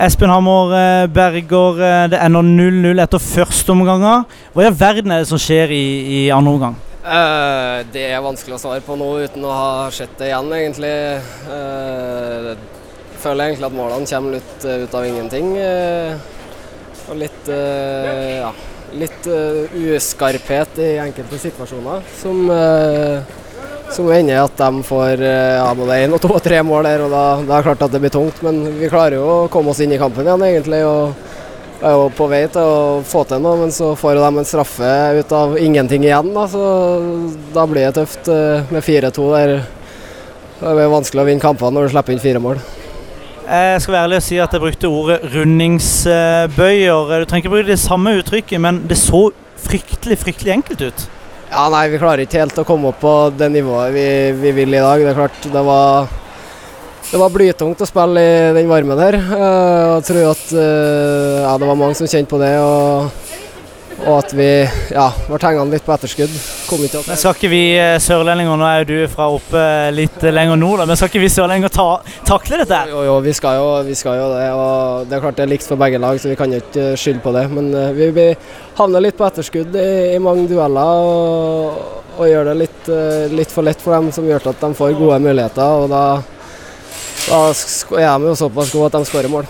Espen Hammer eh, Berger, eh, det ender 0-0 etter første omganger. Hva i all verden er det som skjer i, i andre omgang? Uh, det er vanskelig å svare på nå uten å ha sett det igjen, egentlig. Uh, jeg føler egentlig at målene kommer litt uh, ut av ingenting. og litt ja, litt uskarphet i enkelte situasjoner som, som ender at de får eh, ja, både én og to og tre mål der. og da, da er det klart at det blir tungt, men vi klarer jo å komme oss inn i kampen igjen, egentlig. og er jo på vei til å få til noe, men så får de en straffe ut av ingenting igjen. Da, så da blir det tøft eh, med 4-2 der. Det blir vanskelig å vinne kampene når du slipper inn fire mål. Jeg skal være ærlig og si at jeg brukte ordet rundingsbøyer. Du trenger ikke bruke det samme uttrykket, men det så fryktelig, fryktelig enkelt ut. Ja, nei, vi klarer ikke helt å komme opp på det nivået vi, vi vil i dag. Det er klart, det var, det var blytungt å spille i den varmen her. Eh, jeg tror at eh, ja, det var mange som kjente på det. Og, og at vi ja, ble hengende litt på etterskudd. Ikke Men skal ikke vi eh, sørlendinger, nå er jo du fra oppe litt lenger nord, da, men skal ikke vi sørlendinger ta, takle dette? Jo, jo, vi skal jo, vi skal jo det. og Det er klart det er likt for begge lag, så vi kan jo ikke eh, skylde på det. Men eh, vi, vi havner litt på etterskudd i, i mange dueller og, og gjør det litt, litt for lett for dem, som gjør at de får gode muligheter. og Da, da er de jo såpass gode at de skårer mål.